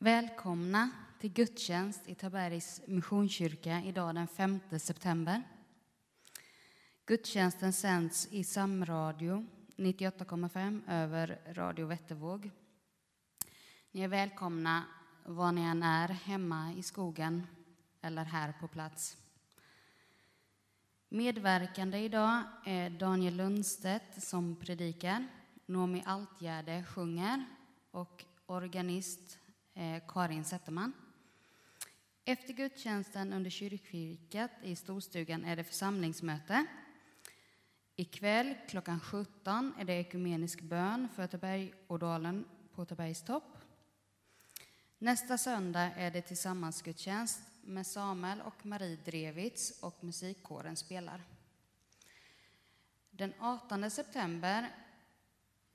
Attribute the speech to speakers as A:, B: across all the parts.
A: Välkomna till gudstjänst i Tabergs Missionskyrka idag den 5 september. Gudstjänsten sänds i samradio 98,5 över Radio Vättervåg. Ni är välkomna var ni än är, hemma i skogen eller här på plats. Medverkande idag är Daniel Lundstedt som predikar, Nomi Altgärde sjunger och organist Eh, Karin Zetterman. Efter gudstjänsten under kyrkfikat i storstugan är det församlingsmöte. Ikväll klockan 17 är det ekumenisk bön för Tabergådalen på Tabergs topp. Nästa söndag är det tillsammansgudstjänst med Samuel och Marie Drevits och musikkåren spelar. Den 18 september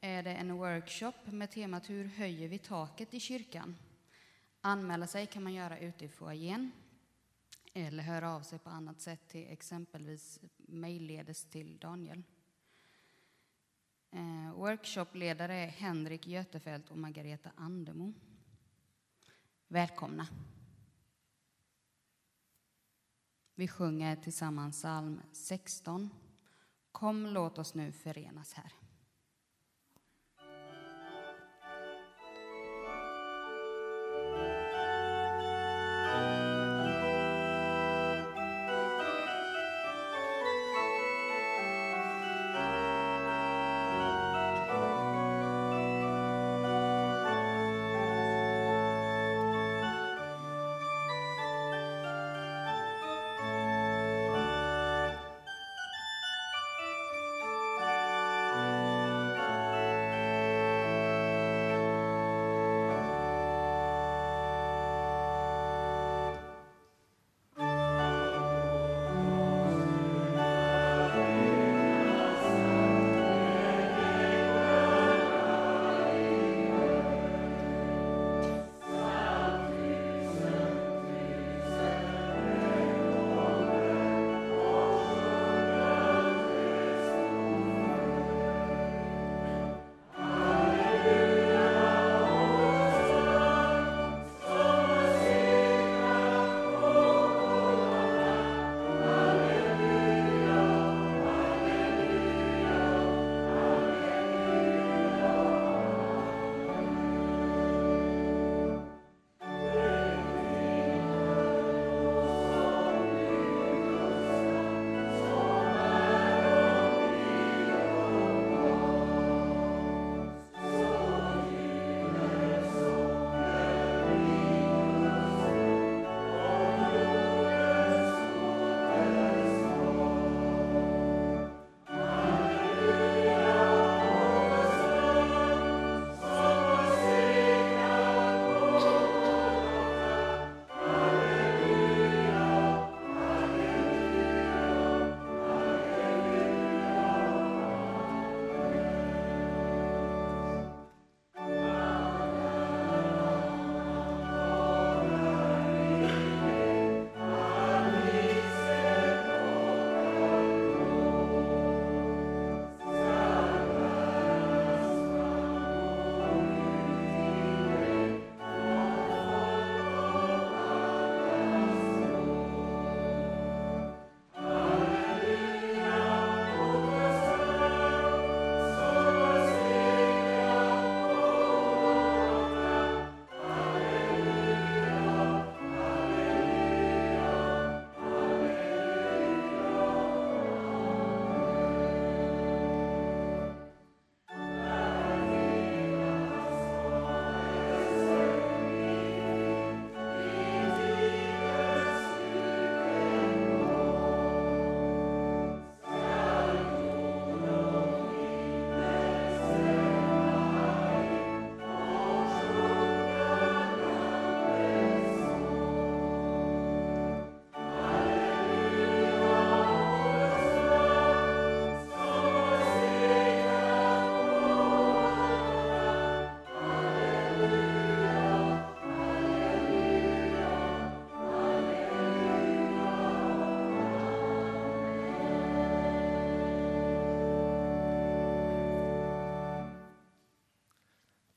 A: är det en workshop med temat Hur höjer vi taket i kyrkan? Anmäla sig kan man göra ute i foajén eller höra av sig på annat sätt till exempelvis mejlledes till Daniel. Eh, workshopledare är Henrik Götefelt och Margareta Andemo. Välkomna. Vi sjunger tillsammans psalm 16. Kom, låt oss nu förenas här.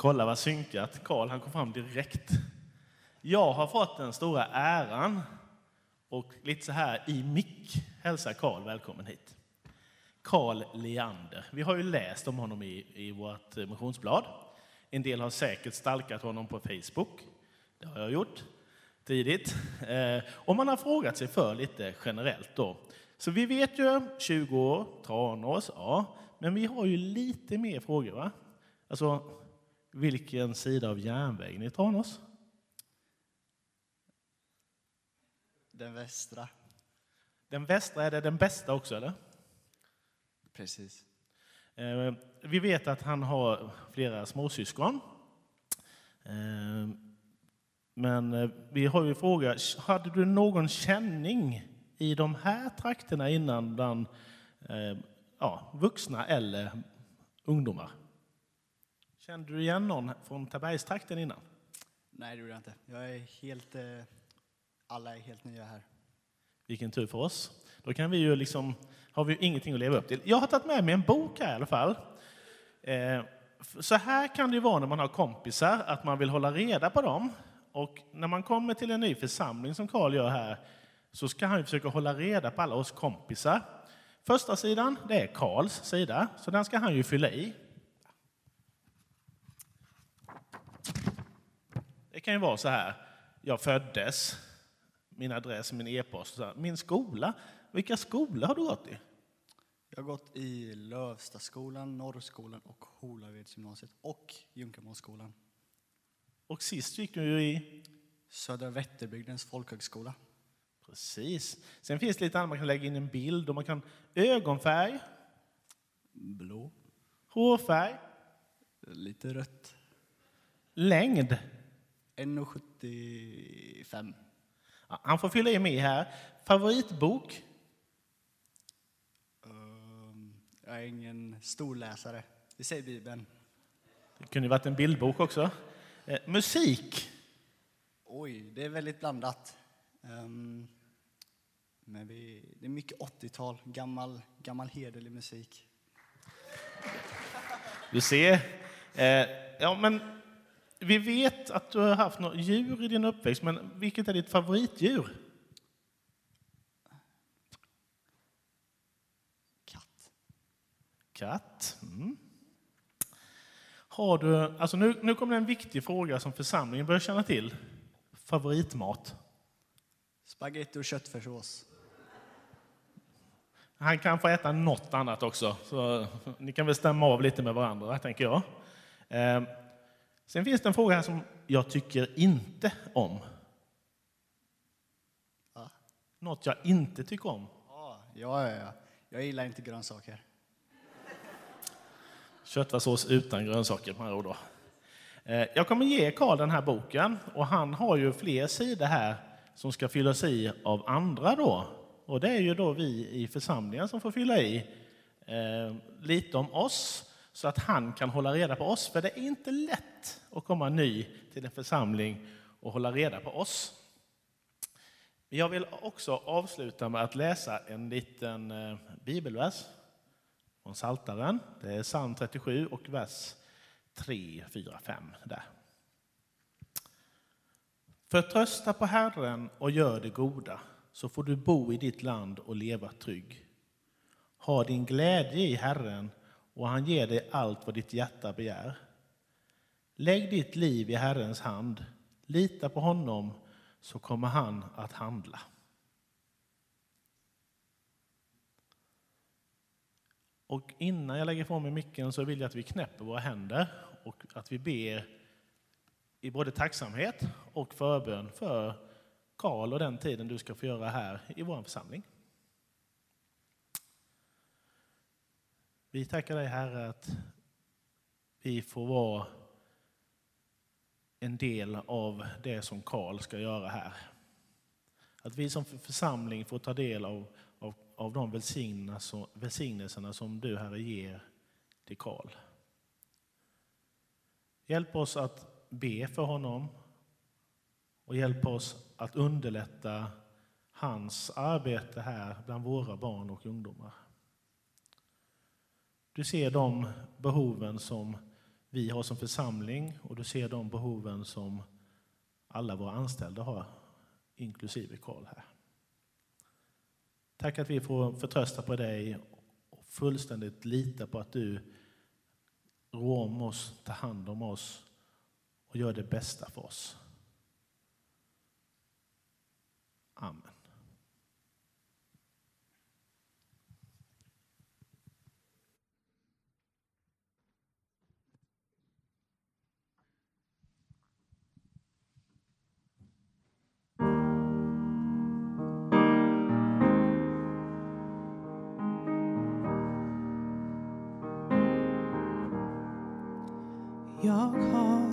B: Kolla vad synkat. Karl han kom fram direkt. Jag har fått den stora äran och lite så här i mick hälsa Karl välkommen hit. Karl Leander. Vi har ju läst om honom i, i vårt eh, motionsblad. En del har säkert stalkat honom på Facebook. Det har jag gjort tidigt. Eh, och man har frågat sig för lite generellt då. Så vi vet ju 20 år, Tranås, ja. Men vi har ju lite mer frågor va? Alltså, vilken sida av järnvägen i Tranås?
C: Den västra.
B: Den västra, är det den bästa också eller?
C: Precis.
B: Eh, vi vet att han har flera småsyskon. Eh, men eh, vi har ju frågat, hade du någon känning i de här trakterna innan bland ja, vuxna eller ungdomar? Kände du igen någon från Tabergstrakten innan?
C: Nej, det gjorde jag inte. Jag är helt, alla är helt nya här.
B: Vilken tur för oss. Då kan vi ju liksom, har vi ingenting att leva upp till. Jag har tagit med mig en bok här i alla fall. Eh, så här kan det vara när man har kompisar, att man vill hålla reda på dem. Och när man kommer till en ny församling som Karl gör här, så ska han försöka hålla reda på alla oss kompisar. Första sidan, det är Karls sida, så den ska han ju fylla i. Det kan ju vara så här, jag föddes, min adress, min e-post, min skola. Vilka skolor har du gått i?
C: Jag har gått i Lövstaskolan, Norrskolan och Holavedsgymnasiet och Junkamålsskolan.
B: Och sist gick du i?
C: Södra Vätterbygdens folkhögskola.
B: Precis. Sen finns det lite annat, man kan lägga in en bild och man kan ögonfärg.
C: Blå.
B: Hårfärg.
C: Lite rött.
B: Längd.
C: 1,75.
B: Ja, han får fylla i med här. Favoritbok?
C: Um, jag är ingen storläsare. Vi säger Bibeln.
B: Det kunde varit en bildbok också. Eh, musik?
C: Oj, det är väldigt blandat. Um, men vi, det är mycket 80-tal, gammal, gammal hederlig musik.
B: Du ser. Eh, ja, men vi vet att du har haft några djur i din uppväxt, men vilket är ditt favoritdjur?
C: Katt.
B: Katt. Mm. Har du, alltså nu, nu kommer en viktig fråga som församlingen bör känna till. Favoritmat?
C: Spaghetti och köttfärssås.
B: Han kan få äta något annat också, så ni kan väl stämma av lite med varandra, tänker jag. Sen finns det en fråga här som jag tycker inte om.
C: Va?
B: Något jag inte tycker om.
C: Ja, ja, ja. Jag gillar inte grönsaker.
B: Köttfärssås utan grönsaker med ord. Då. Eh, jag kommer ge Karl den här boken och han har ju fler sidor här som ska fyllas i av andra då. Och det är ju då vi i församlingen som får fylla i eh, lite om oss så att han kan hålla reda på oss. För det är inte lätt att komma ny till en församling och hålla reda på oss. Jag vill också avsluta med att läsa en liten eh, bibelvers från Saltaren. Det är psalm 37 och vers 3, 4, 5. Där. Förtrösta på Herren och gör det goda, så får du bo i ditt land och leva trygg. Ha din glädje i Herren och han ger dig allt vad ditt hjärta begär. Lägg ditt liv i Herrens hand, lita på honom så kommer han att handla. Och innan jag lägger ifrån mig micken så vill jag att vi knäpper våra händer och att vi ber i både tacksamhet och förbön för Karl och den tiden du ska få göra här i vår församling. Vi tackar dig Herre att vi får vara en del av det som Karl ska göra här. Att vi som församling får ta del av, av, av de välsignelserna som du Herre ger till Karl. Hjälp oss att be för honom och hjälp oss att underlätta hans arbete här bland våra barn och ungdomar. Du ser de behoven som vi har som församling och du ser de behoven som alla våra anställda har, inklusive Karl här. Tack att vi får förtrösta på dig och fullständigt lita på att du rår om oss, tar hand om oss och gör det bästa för oss. Amen.
D: Jag har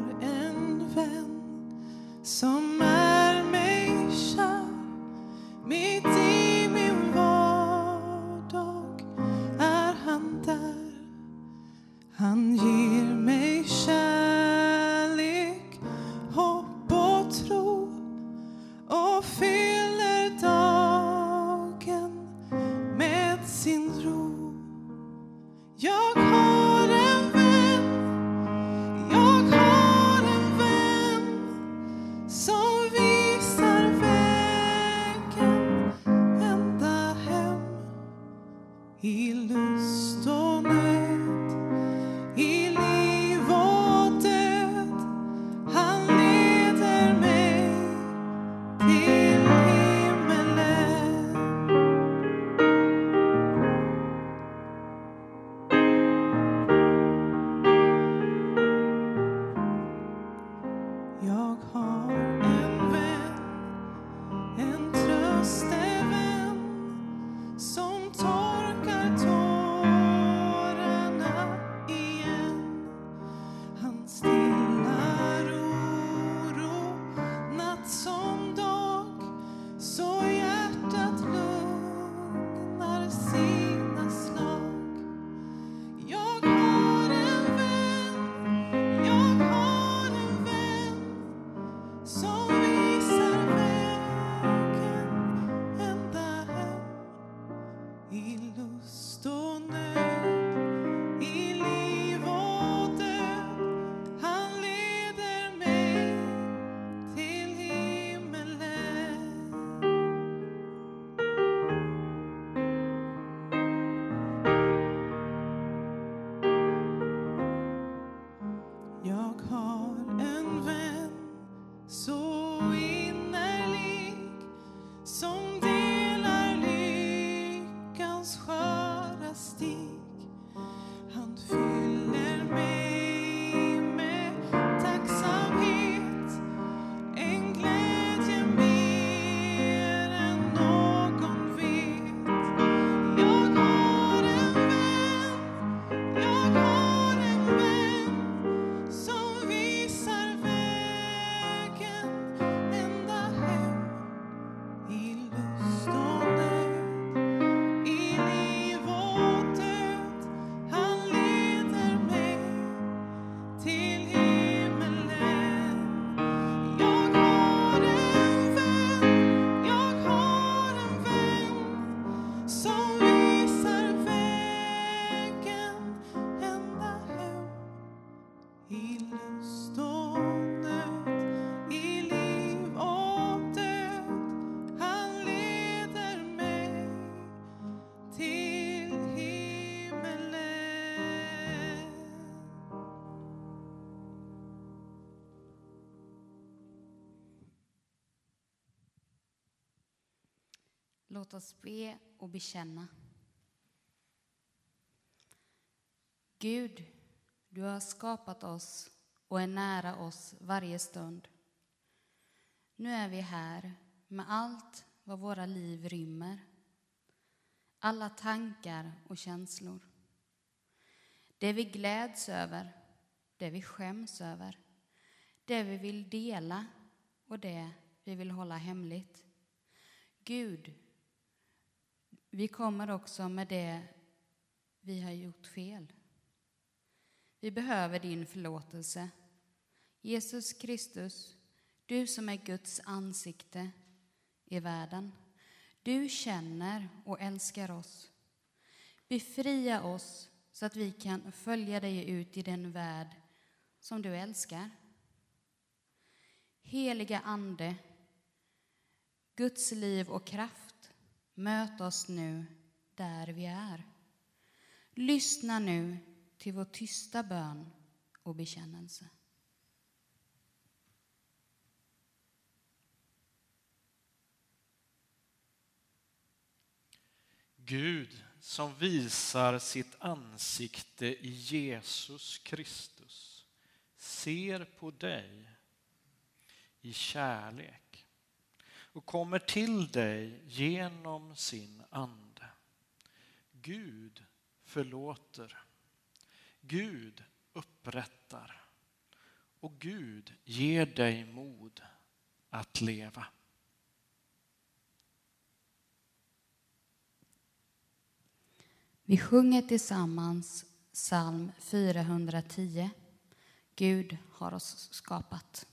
A: Låt oss be och bekänna. Gud, du har skapat oss och är nära oss varje stund. Nu är vi här med allt vad våra liv rymmer. Alla tankar och känslor. Det vi gläds över, det vi skäms över, det vi vill dela och det vi vill hålla hemligt. Gud, vi kommer också med det vi har gjort fel. Vi behöver din förlåtelse. Jesus Kristus, du som är Guds ansikte i världen. Du känner och älskar oss. Befria oss så att vi kan följa dig ut i den värld som du älskar. Heliga Ande, Guds liv och kraft, möt oss nu där vi är. Lyssna nu till vår tysta bön och bekännelse.
E: Gud som visar sitt ansikte i Jesus Kristus ser på dig i kärlek och kommer till dig genom sin ande. Gud förlåter. Gud upprättar och Gud ger dig mod att leva.
A: Vi sjunger tillsammans psalm 410. Gud har oss skapat.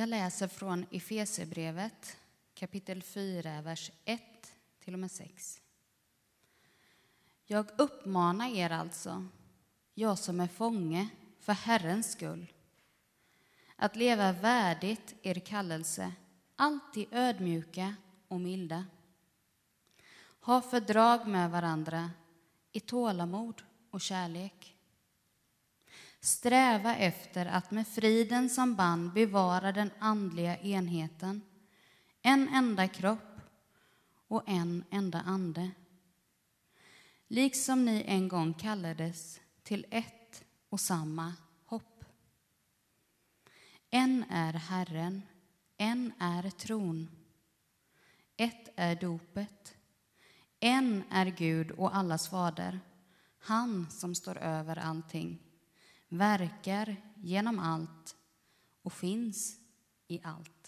A: Jag läser från Efesierbrevet kapitel 4, vers 1 till och med 6. Jag uppmanar er alltså, jag som är fånge för Herrens skull, att leva värdigt er kallelse, alltid ödmjuka och milda. Ha fördrag med varandra i tålamod och kärlek. Sträva efter att med friden som band bevara den andliga enheten, en enda kropp och en enda ande. Liksom ni en gång kallades till ett och samma hopp. En är Herren, en är tron. Ett är dopet. En är Gud och allas fader, han som står över allting, verkar genom allt och finns i allt.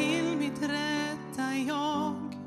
D: till mitt rätta
E: jag.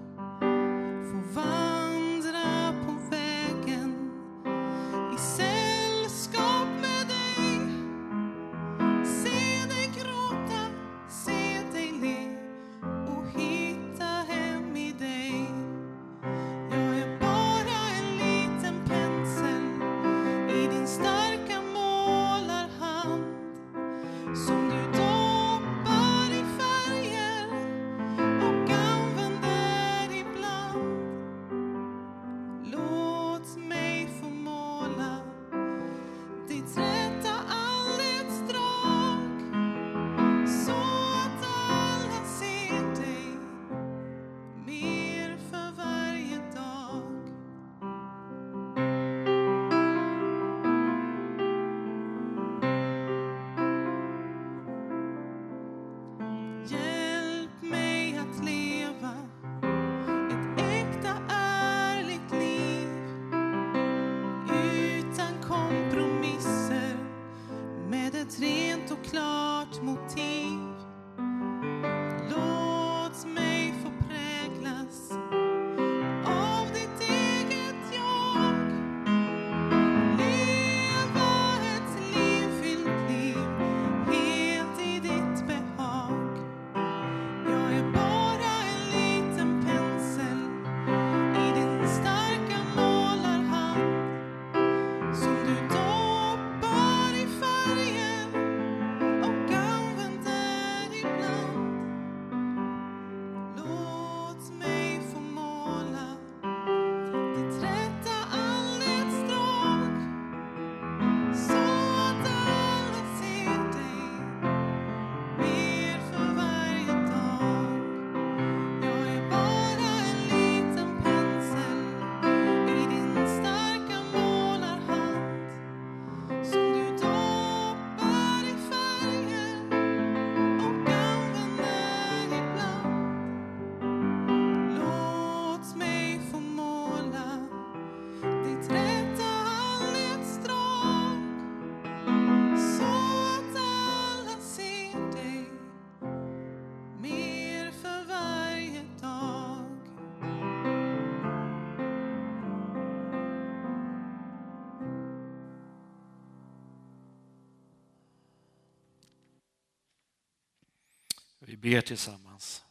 E: Ber tillsammans.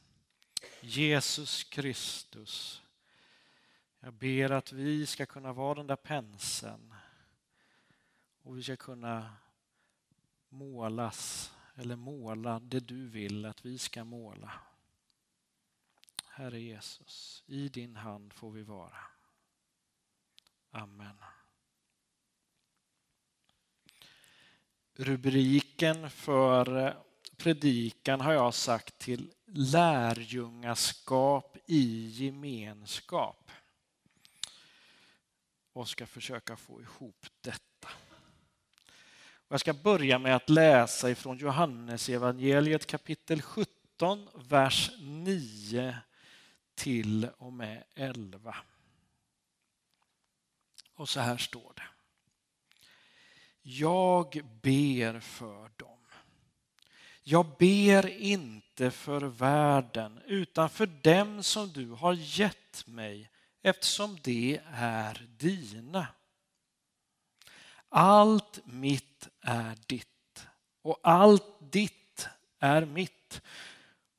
E: Jesus Kristus, jag ber att vi ska kunna vara den där penseln och vi ska kunna målas eller måla det du vill att vi ska måla. Herre Jesus, i din hand får vi vara. Amen. Rubriken för predikan har jag sagt till lärjungaskap i gemenskap. Och ska försöka få ihop detta. Jag ska börja med att läsa ifrån Johannes evangeliet kapitel 17, vers 9 till och med 11. Och så här står det. Jag ber för dem. Jag ber inte för världen utan för dem som du har gett mig eftersom det är dina. Allt mitt är ditt och allt ditt är mitt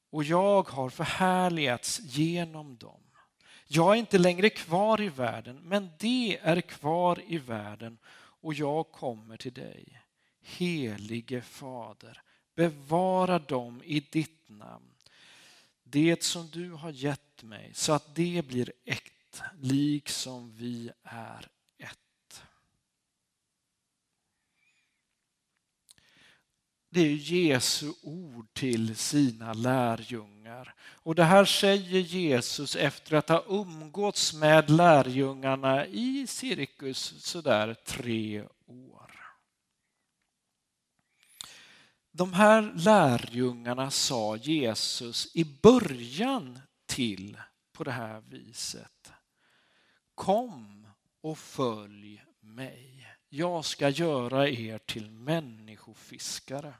E: och jag har förhärligats genom dem. Jag är inte längre kvar i världen, men det är kvar i världen och jag kommer till dig. Helige Fader, bevara dem i ditt namn, det som du har gett mig, så att det blir ett, liksom vi är ett. Det är Jesu ord till sina lärjungar. Och det här säger Jesus efter att ha umgåtts med lärjungarna i cirkus sådär tre år. De här lärjungarna sa Jesus i början till på det här viset. Kom och följ mig. Jag ska göra er till människofiskare.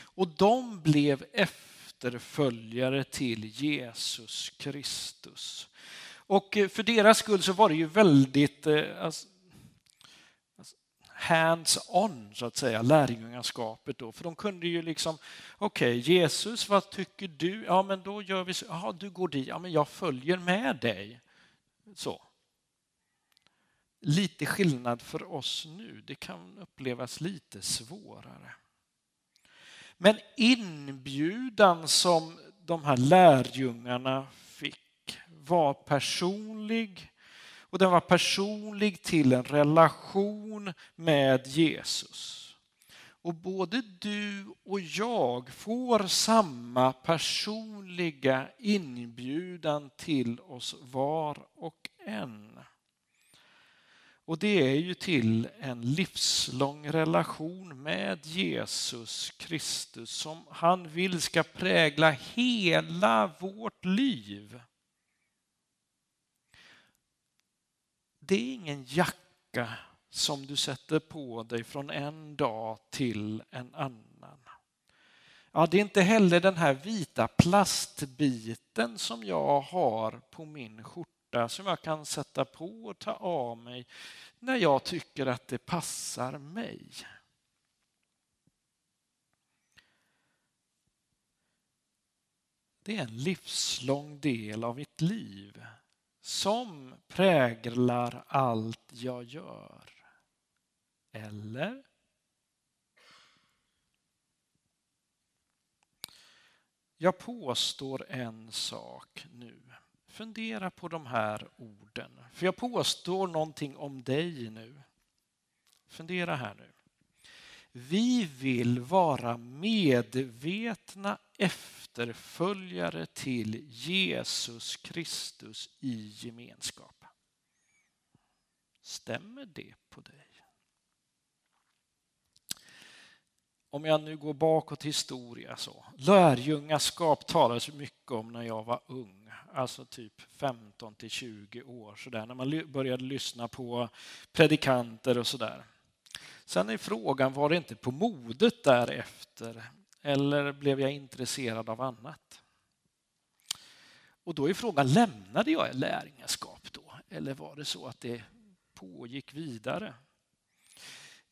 E: Och de blev efterföljare till Jesus Kristus. Och eh, för deras skull så var det ju väldigt eh, alltså, hands-on, så att säga, lärjungaskapet då. För de kunde ju liksom, okej, okay, Jesus, vad tycker du? Ja, men då gör vi så. Ja, du går dit. Ja, men jag följer med dig. Så. Lite skillnad för oss nu. Det kan upplevas lite svårare. Men inbjudan som de här lärjungarna fick var personlig och den var personlig till en relation med Jesus. Och både du och jag får samma personliga inbjudan till oss var och en. Och det är ju till en livslång relation med Jesus Kristus som han vill ska prägla hela vårt liv. Det är ingen jacka som du sätter på dig från en dag till en annan. Ja, det är inte heller den här vita plastbiten som jag har på min skjorta skjorta som jag kan sätta på och ta av mig när jag tycker att det passar mig. Det är en livslång del av mitt liv som präglar allt jag gör. Eller? Jag påstår en sak nu. Fundera på de här orden. För jag påstår någonting om dig nu. Fundera här nu. Vi vill vara medvetna efterföljare till Jesus Kristus i gemenskap. Stämmer det på dig? Om jag nu går bakåt i historia så. Lärjungaskap talades mycket om när jag var ung alltså typ 15 till 20 år, sådär, när man började lyssna på predikanter och sådär. Sen är frågan, var det inte på modet därefter eller blev jag intresserad av annat? Och då är frågan, lämnade jag lärjungaskap då? Eller var det så att det pågick vidare?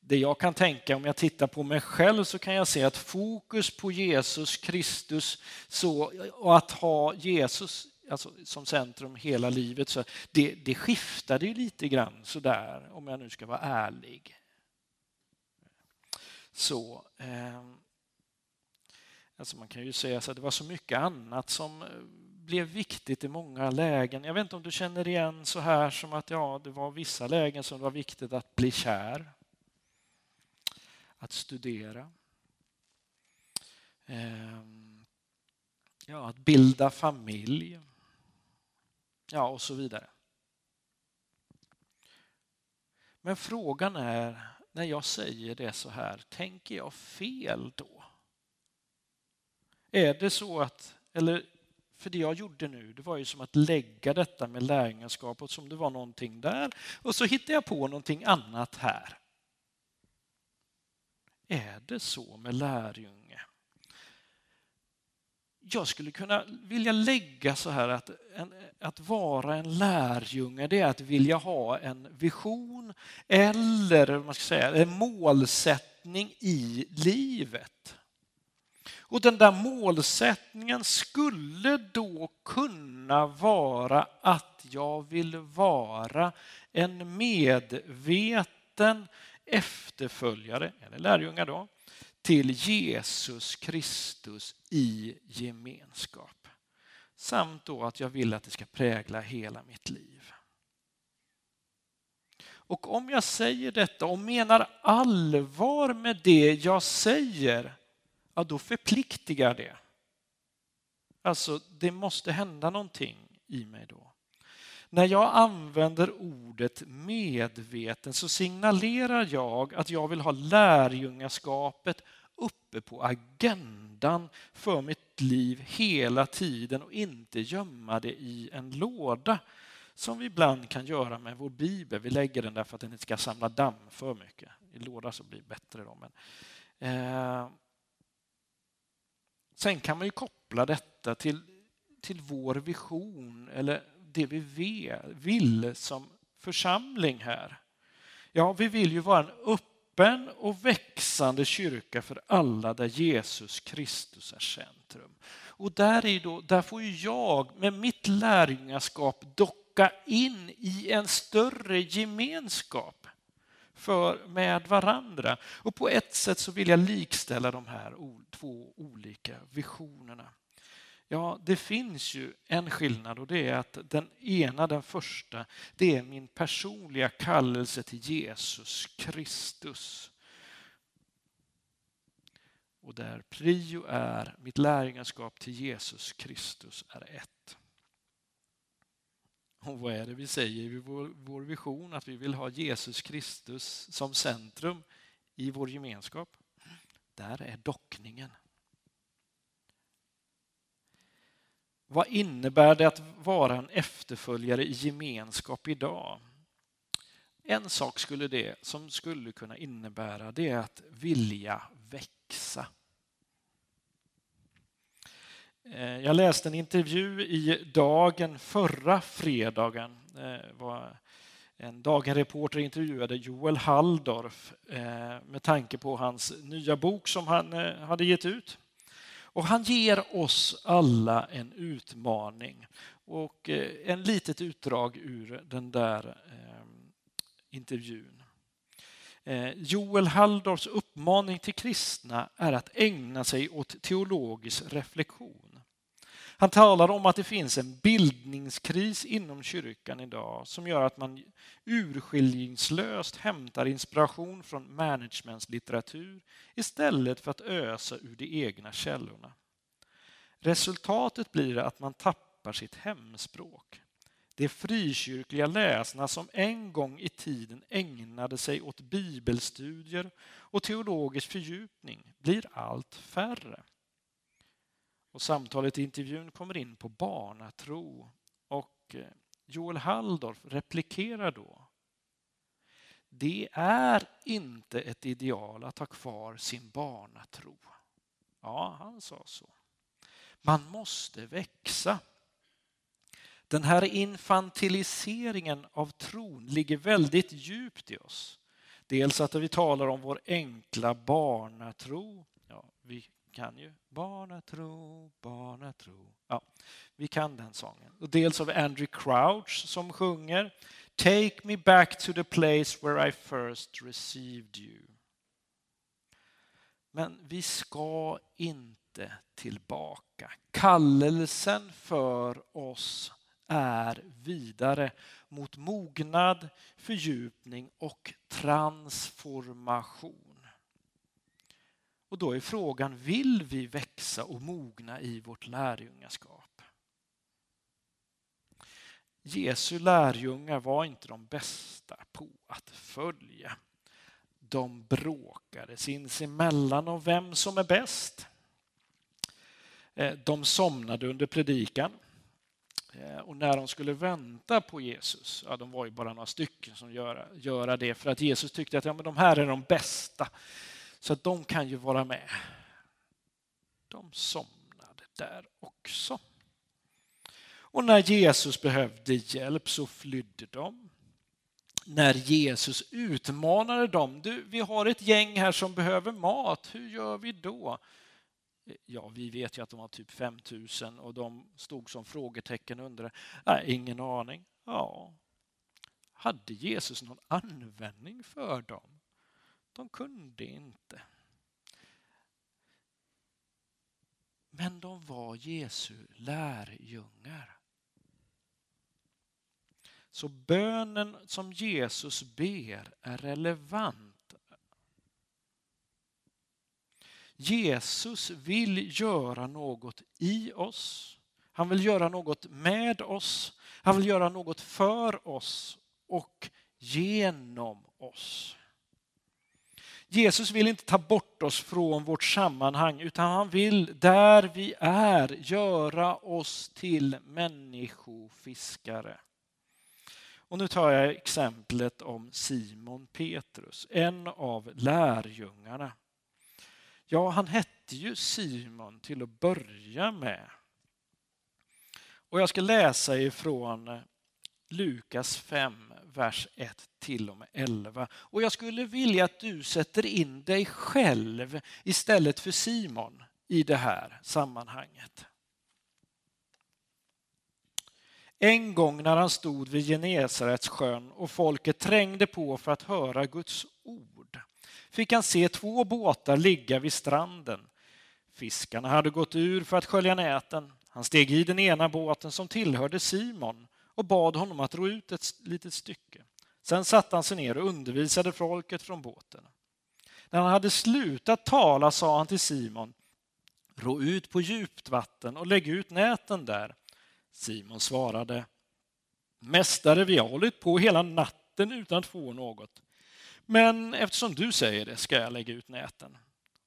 E: det jag kan tänka om jag tittar på mig själv så kan jag se att fokus på Jesus Kristus så, och att ha Jesus alltså, som centrum hela livet, så det, det skiftade ju lite grann sådär om jag nu ska vara ärlig. Så, eh, alltså man kan ju säga att det var så mycket annat som eh, blev viktigt i många lägen. Jag vet inte om du känner igen så här som att ja, det var vissa lägen som det var viktigt att bli kär att studera. eh, ja, att bilda familj. Ja, och så vidare. Men frågan är, när jag säger det så här, tänker jag fel då? Är det så att, eller för det jag gjorde nu, det var ju som att lägga detta med lärjungaskapet som det var någonting där och så hittade jag på någonting annat här. Är det så med lärjunge? Jag skulle kunna vilja lägga så här att en, att vara en lärjunge det är att vilja ha en vision eller man ska säga, en målsättning i livet. Och den där målsättningen skulle då kunna vara att jag vill vara en medveten efterföljare, eller lärjunge då, till Jesus Kristus i gemenskap. Samt då att jag vill att det ska prägla hela mitt liv. Och om jag säger detta och menar allvar med det jag säger, ja då förpliktigar det. Alltså, det måste hända någonting i mig då. När jag använder ordet medveten så signalerar jag att jag vill ha lärjungaskapet uppe på agendan för mitt liv hela tiden och inte gömma det i en låda som vi ibland kan göra med vår bibel. Vi lägger den där för att den inte ska samla damm för mycket. I låda så blir det bättre. Då, men, eh, sen kan man ju koppla detta till, till vår vision eller det vi vill som församling här. Ja, vi vill ju vara en öppen och växande kyrka för alla där Jesus Kristus är centrum. Och där, är då, där får jag med mitt lärjungaskap docka in i en större gemenskap för, med varandra. Och på ett sätt så vill jag likställa de här två olika visionerna. Ja, det finns ju en skillnad och det är att den ena, den första, det är min personliga kallelse till Jesus Kristus. Och där prio är mitt lärjungaskap till Jesus Kristus är ett. Och vad är det vi säger i vår, vår vision? Att vi vill ha Jesus Kristus som centrum i vår gemenskap. Där är dockningen. Vad innebär det att vara en efterföljare i gemenskap idag? En sak skulle det som skulle kunna innebära det är att vilja växa. Eh, jag läste en intervju i Dagen förra fredagen. Eh, var en Dagen-reporter intervjuade Joel Halldorf eh, med tanke på hans nya bok som han hade gett ut. Och han ger oss alla en utmaning. Och eh, en litet utdrag ur den där ehm, intervjun. Eh, Joel Halldorfs uppmaning till kristna är att ägna sig åt teologisk reflektion. Han talar om att det finns en bildningskris inom kyrkan idag som gör att man urskillningslöst hämtar inspiration från managementslitteratur istället för att ösa ur de egna källorna. Resultatet blir att man tappar sitt hemspråk. De frikyrkliga läsarna som en gång i tiden ägnade sig åt bibelstudier och teologisk fördjupning blir allt färre. Och samtalet i intervjun kommer in på barnatro och eh, Joel Halldorf replikerar då. Det är inte ett ideal att ha kvar sin barnatro. Ja, han sa så. Man måste växa. Den här infantiliseringen av tron ligger väldigt djupt i oss. Dels att vi talar om vår enkla barnatro. Ja, vi kan ju barnatro, barnatro. Ja, vi kan den sången. Och dels av Andrew Crouch som sjunger Take me back to the place where I first received you. Men vi ska inte tillbaka. Kallelsen för oss är vidare mot mognad, fördjupning och transformation. Och då är frågan, vill vi växa och mogna i vårt lärjungaskap? Jesu lärjungar var inte de bästa på att följa. De bråkade sinsemellan om vem som är bäst. Eh, de somnade under predikan. Eh, och när de skulle vänta på Jesus, ja, de var ju bara några stycken som göra, göra det för att Jesus tyckte att ja, men de här är de bästa, så att de kan ju vara med. De somnade där också. Och när Jesus behövde hjälp så flydde de. När Jesus utmanade dem, du, vi har ett gäng här som behöver mat, hur gör vi då? Ja, vi vet ju att de var typ 5000 och de stod som frågetecken under Nej, ingen aning. Ja. Hade Jesus någon användning för dem? De kunde inte. Men de var Jesu lärjungar. Så bönen som Jesus ber är relevant. Jesus vill göra något i oss. Han vill göra något med oss. Han vill göra något för oss och genom oss. Jesus vill inte ta bort oss från vårt sammanhang utan han vill där vi är göra oss till människofiskare. Och nu tar jag exemplet om Simon Petrus, en av lärjungarna. Ja, han hette ju Simon till att börja med. Och jag ska läsa ifrån Lukas 5, vers 1 till och med 11. Och jag skulle vilja att du sätter in dig själv istället för Simon i det här sammanhanget. En gång när han stod vid Genesarets sjön och folket trängde på för att höra Guds ord fick han se två båtar ligga vid stranden. Fiskarna hade gått ur för att skölja näten. Han steg i den ena båten som tillhörde Simon och bad honom att ro ut ett litet stycke. Sen satte han sig ner och undervisade folket från båten. När han hade slutat tala sa han till Simon, ro ut på djupt vatten och lägg ut näten där. Simon svarade, Mästare, vi har hållit på hela natten utan att få något. Men eftersom du säger det ska jag lägga ut näten.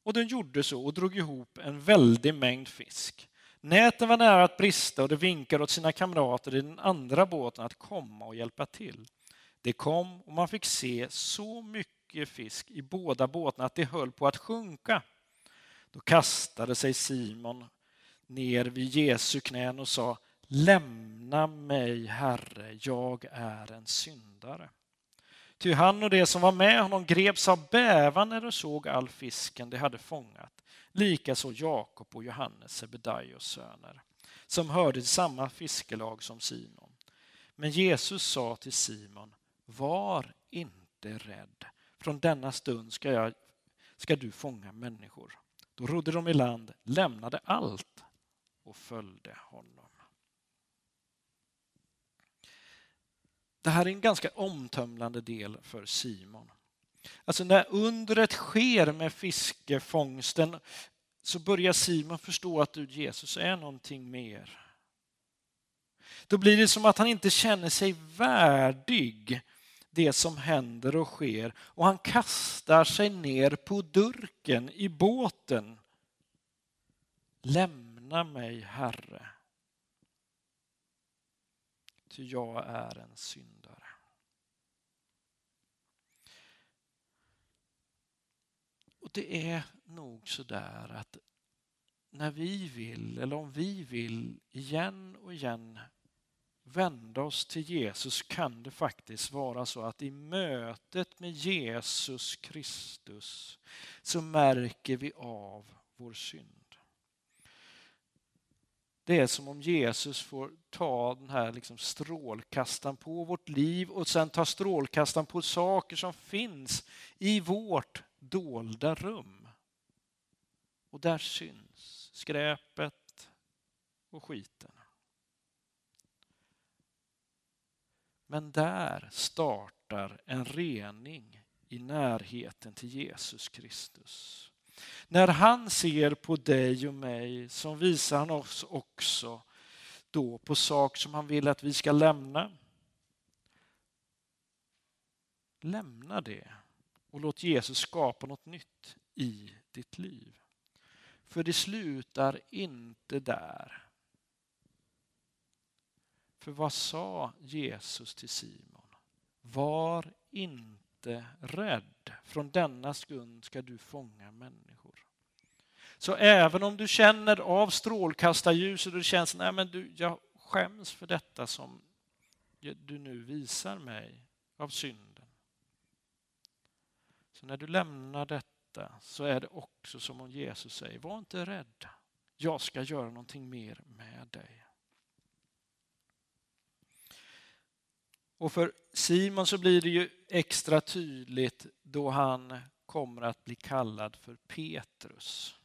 E: Och den gjorde så och drog ihop en väldig mängd fisk. Näten var nära att brista och de vinkade åt sina kamrater i den andra båten att komma och hjälpa till. Det kom och man fick se så mycket fisk i båda båtarna att de höll på att sjunka. Då kastade sig Simon ner vid Jesu knän och sa Lämna mig, Herre, jag är en syndare. Ty han och det som var med honom greps av bävan när de såg all fisken de hade fångat. Likaså Jakob och Johannes, Sebedaios söner, som hörde till samma fiskelag som Simon. Men Jesus sa till Simon, var inte rädd. Från denna stund ska, jag, ska du fånga människor. Då rodde de i land, lämnade allt och följde honom. Det här är en ganska omtömlande del för Simon. Alltså när undret sker med fiskefångsten så börjar Simon förstå att du Jesus är någonting mer. Då blir det som att han inte känner sig värdig det som händer och sker och han kastar sig ner på durken i båten. Lämna mig, Herre, ty jag är en syndare. Och det är nog så där att när vi vill, eller om vi vill igen och igen vända oss till Jesus kan det faktiskt vara så att i mötet med Jesus Kristus så märker vi av vår synd. Det är som om Jesus får ta den här liksom strålkastaren på vårt liv och sen ta strålkastaren på saker som finns i vårt dolda rum. Och där syns skräpet och skiten. Men där startar en rening i närheten till Jesus Kristus. När han ser på dig och mig så visar han oss också då på saker som han vill att vi ska lämna. Lämna det och låt Jesus skapa något nytt i ditt liv. För det slutar inte där. För vad sa Jesus till Simon? Var inte rädd. Från denna stund ska du fånga människor. Så även om du känner av strålkastarljuset och det känns nej men du, jag skäms för detta som du nu visar mig av synden. Så när du lämnar detta så är det också som om Jesus säger, var inte rädd. Jag ska göra någonting mer med dig. Och för Simon så blir det ju extra tydligt då han kommer att bli kallad för Petrus.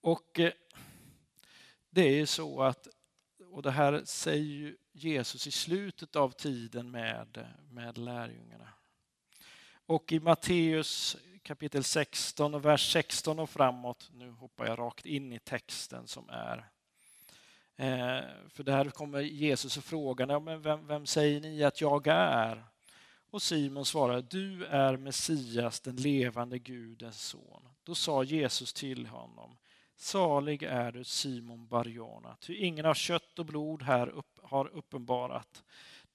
E: Och eh, det är ju så att, och det här säger ju Jesus i slutet av tiden med, med lärjungarna. Och i Matteus kapitel 16 och vers 16 och framåt, nu hoppar jag rakt in i texten som är eh, för där kommer Jesus och frågar, ja, men vem, vem säger ni att jag är? Och Simon svarar, du är Messias, den levande Gudens son. Då sa Jesus till honom, salig är du Simon Barjona, ty ingen av kött och blod här upp, har uppenbarat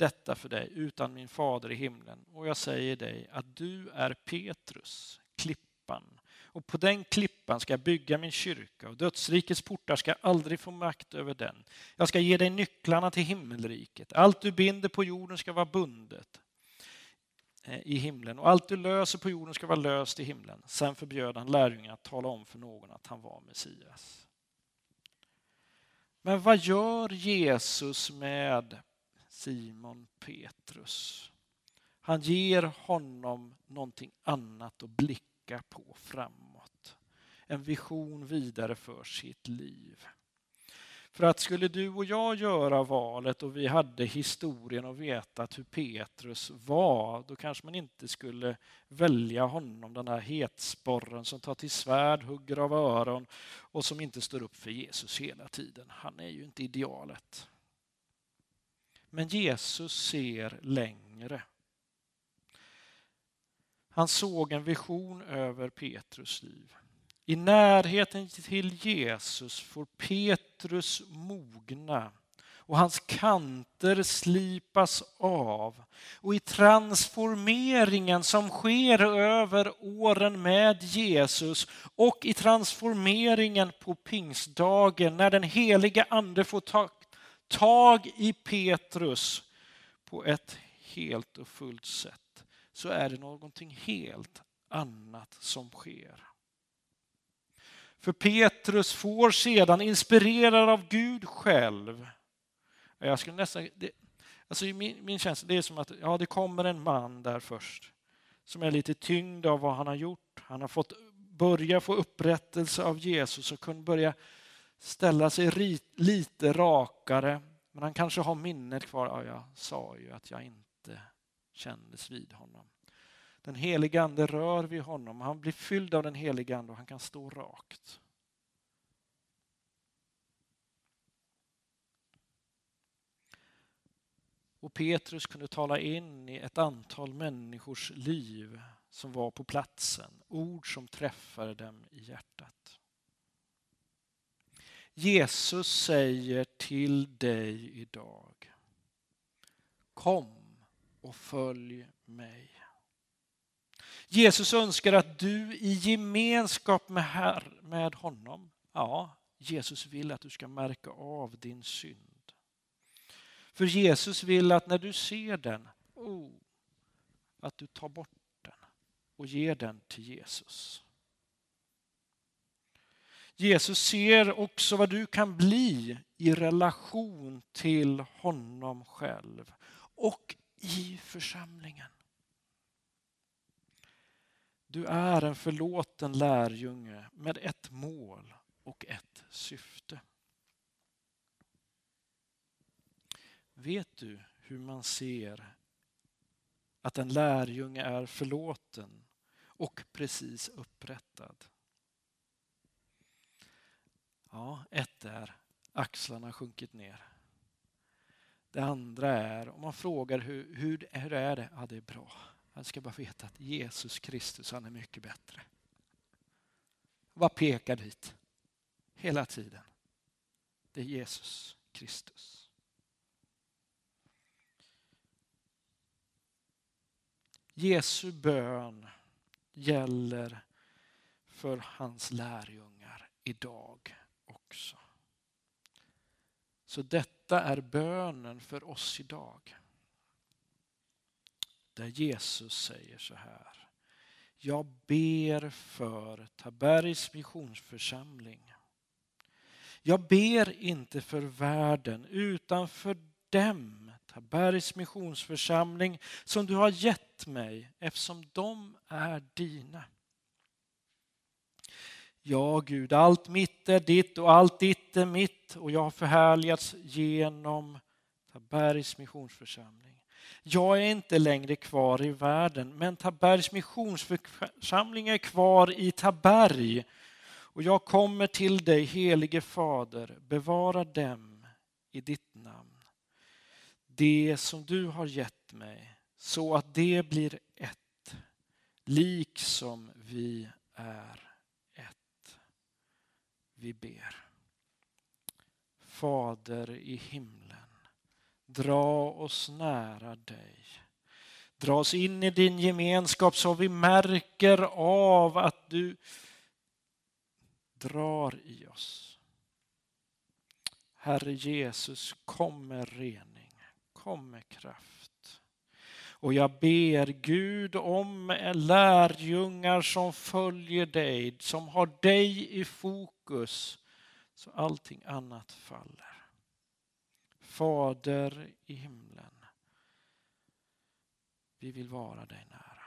E: detta för dig, utan min fader i himlen. Och jag säger dig att du är Petrus, klippan, och på den klippan ska jag bygga min kyrka och dödsrikets portar ska aldrig få makt över den. Jag ska ge dig nycklarna till himmelriket. Allt du binder på jorden ska vara bundet eh, i himlen och allt du löser på jorden ska vara löst i himlen. Sen förbjöd han lärjungarna att tala om för någon att han var Messias. Men vad gör Jesus med Simon Petrus? Han ger honom någonting annat att blicka på framåt. En vision vidare för sitt liv. För att skulle du och jag göra valet och vi hade historien och vetat hur Petrus var, då kanske man inte skulle välja honom, den här hetsporren som tar till svärd, hugger av öron och som inte står upp för Jesus hela tiden. Han är ju inte idealet. Men Jesus ser längre. Han såg en vision över Petrus liv. I närheten till Jesus får Petrus mogna och hans kanter slipas av. Och i transformeringen som sker över åren med Jesus och i transformeringen på pingstdagen när den heliga ande får ta tag i Petrus på ett helt och fullt sätt så är det någonting helt annat som sker. För Petrus får sedan, inspirerad av Gud själv, jag skulle nästan, det, alltså min, min känsla det är som att ja, det kommer en man där först som är lite tyngd av vad han har gjort. Han har fått börja få upprättelse av Jesus och kunde börja ställa sig lite rakare. Men han kanske har minnet kvar. Ja, jag sa ju att jag inte kändes vid honom. Den helige ande rör vid honom. Han blir fylld av den helige ande och han kan stå rakt. Och Petrus kunde tala in i ett antal människors liv som var på platsen. Ord som träffade dem i hjärtat. Jesus säger till dig idag. Kom och följ mig. Jesus önskar att du i gemenskap med, här, med honom, ja, Jesus vill att du ska märka av din synd. För Jesus vill att när du ser den, oh, att du tar bort den och ger den till Jesus. Jesus ser också vad du kan bli i relation till honom själv och i församlingen. Du är en förlåten lärjunge med ett mål och ett syfte. Vet du hur man ser att en lärjunge är förlåten och precis upprättad? Ja, ett är axlarna har sjunkit ner. Det andra är, om man frågar hur, hur, hur är det? Ja, det är bra. Man ska bara veta att Jesus Kristus, han är mycket bättre. Vad pekar dit? Hela tiden. Det är Jesus Kristus. Jesu bön gäller för hans lärjungar idag också. Så detta är bönen för oss idag. Där Jesus säger så här. Jag ber för Tabergs missionsförsamling. Jag ber inte för världen utan för dem, Tabergs missionsförsamling, som du har gett mig eftersom de är dina. Ja, Gud, allt mitt är ditt och allt ditt är mitt och jag har förhärligats genom Tabergs missionsförsamling. Jag är inte längre kvar i världen, men Tabergs missionsförsamling är kvar i Taberg. Och jag kommer till dig, helige Fader, bevara dem i ditt namn. Det som du har gett mig, så att det blir ett, liksom vi är. Vi ber. Fader i himlen, dra oss nära dig. Dra oss in i din gemenskap så vi märker av att du drar i oss. Herre Jesus, kom med rening, kom med kraft. Och jag ber Gud om lärjungar som följer dig, som har dig i fokus, så allting annat faller. Fader i himlen, vi vill vara dig nära.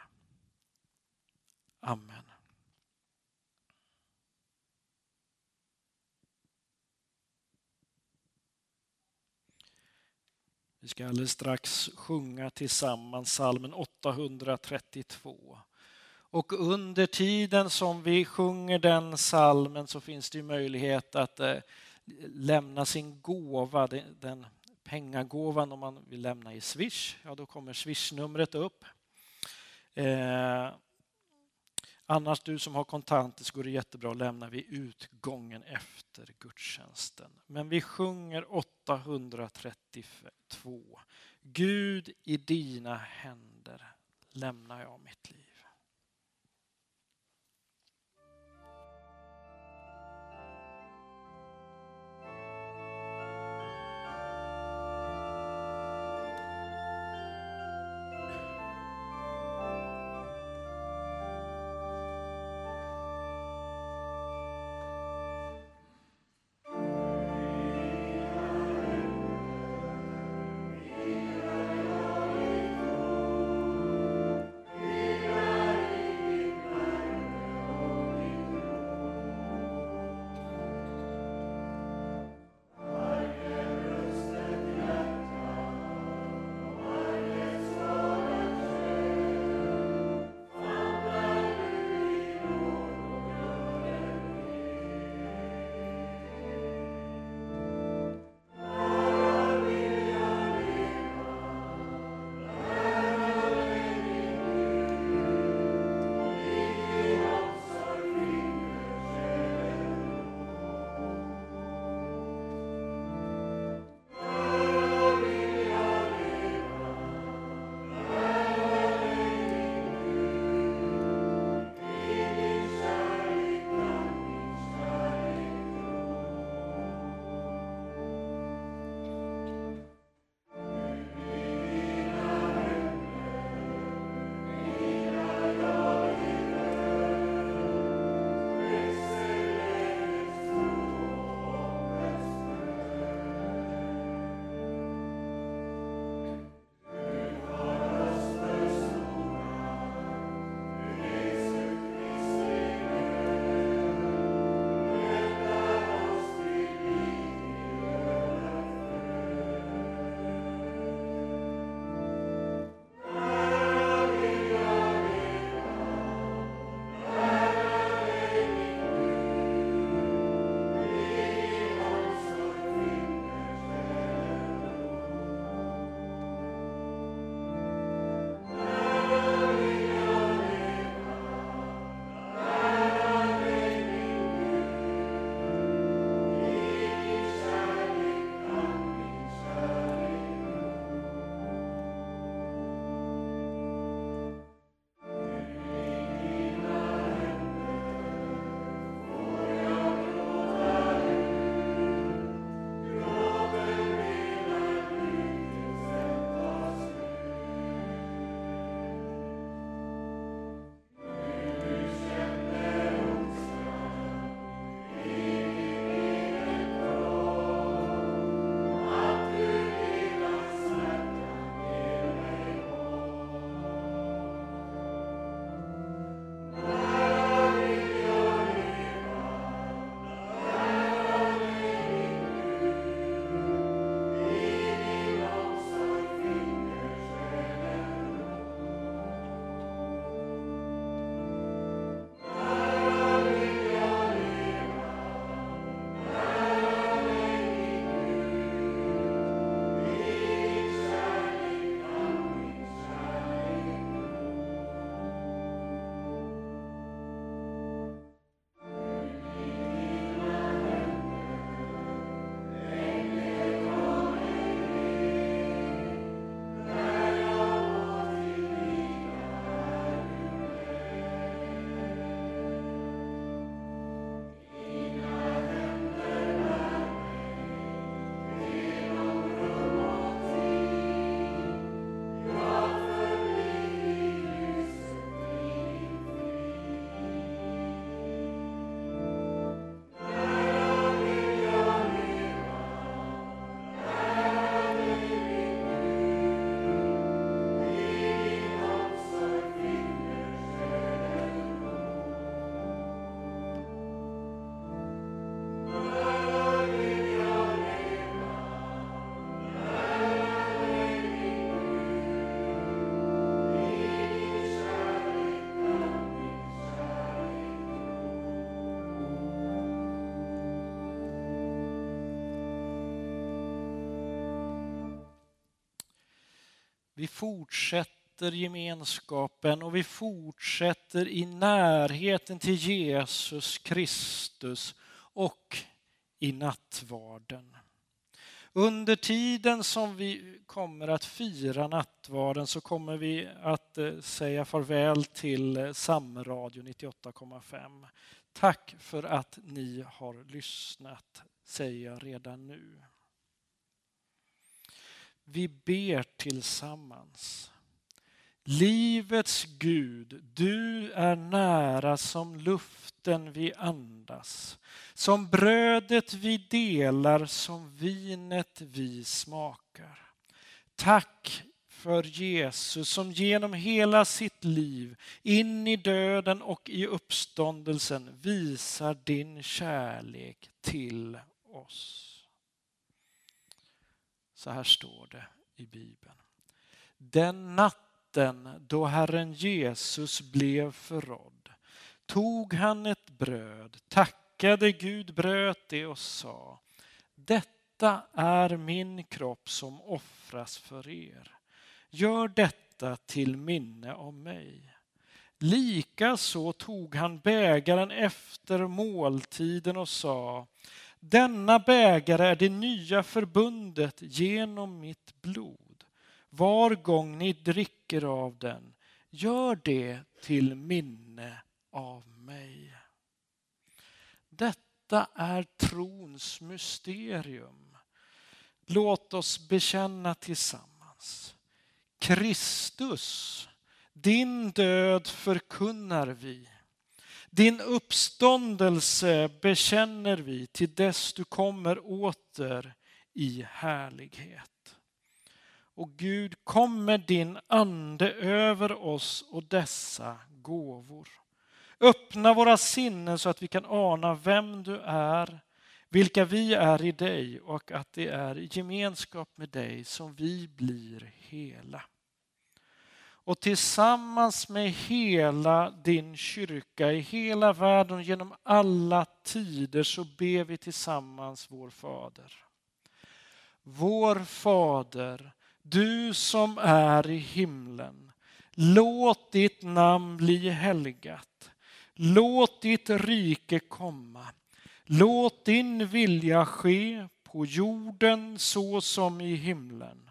E: Amen. Vi ska alldeles strax sjunga tillsammans salmen 832. Och under tiden som vi sjunger den salmen så finns det möjlighet att eh, lämna sin gåva, den pengagåvan om man vill lämna i Swish. Ja, då kommer Swish-numret upp. Eh, Annars, du som har kontanter, så går det jättebra att lämna vid utgången efter gudstjänsten. Men vi sjunger 832. Gud, i dina händer lämnar jag mitt liv. Vi fortsätter gemenskapen och vi fortsätter i närheten till Jesus Kristus och i nattvarden. Under tiden som vi kommer att fira nattvarden så kommer vi att eh, säga farväl till eh, Samradio 98,5. Tack för att ni har lyssnat, säger jag redan nu. Vi ber tillsammans. Livets Gud, du är nära som luften vi andas, som brödet vi delar, som vinet vi smakar. Tack för Jesus som genom hela sitt liv, in i döden och i uppståndelsen visar din kärlek till oss. Så här står det i Bibeln. Den natten då Herren Jesus blev förrådd tog han ett bröd, tackade Gud, bröt det och sa Detta är min kropp som offras för er. Gör detta till minne om mig. Likaså tog han bägaren efter måltiden och sa denna bägare är det nya förbundet genom mitt blod. Var gång ni dricker av den, gör det till minne av mig. Detta är trons mysterium. Låt oss bekänna tillsammans. Kristus, din död förkunnar vi. Din uppståndelse bekänner vi till dess du kommer åter i härlighet. Och Gud, kom med din ande över oss och dessa gåvor. Öppna våra sinnen så att vi kan ana vem du är, vilka vi är i dig och att det är i gemenskap med dig som vi blir hela. Och tillsammans med hela din kyrka i hela världen genom alla tider så ber vi tillsammans vår Fader. Vår Fader, du som är i himlen. Låt ditt namn bli helgat. Låt ditt rike komma. Låt din vilja ske på jorden så som i himlen.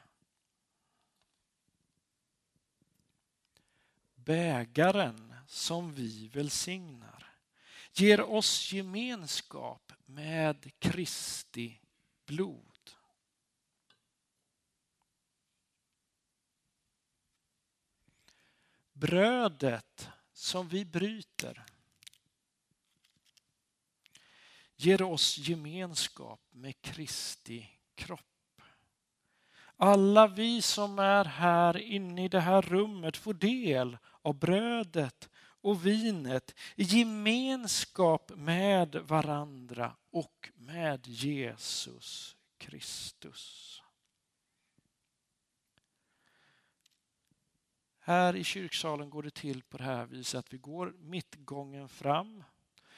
E: Bägaren som vi välsignar ger oss gemenskap med Kristi blod. Brödet som vi bryter ger oss gemenskap med Kristi kropp. Alla vi som är här inne i det här rummet får del av brödet och vinet i gemenskap med varandra och med Jesus Kristus. Här i kyrksalen går det till på det här viset att vi går mittgången fram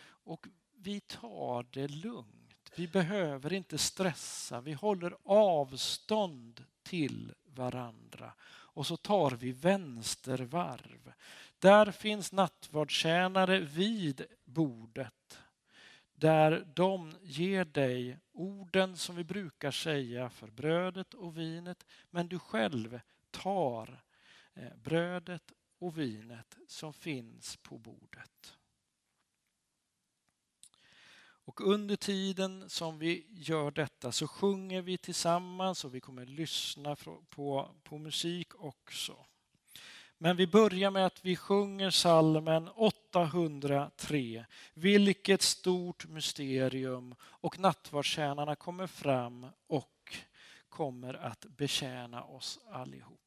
E: och vi tar det lugnt. Vi behöver inte stressa, vi håller avstånd till varandra. Och så tar vi vänstervarv. Där finns nattvardstjänare vid bordet. Där de ger dig orden som vi brukar säga för brödet och vinet. Men du själv tar eh, brödet och vinet som finns på bordet. Och under tiden som vi gör detta så sjunger vi tillsammans och vi kommer lyssna på, på musik också. Men vi börjar med att vi sjunger salmen 803. Vilket stort mysterium och nattvardstjänarna kommer fram och kommer att betjäna oss allihop.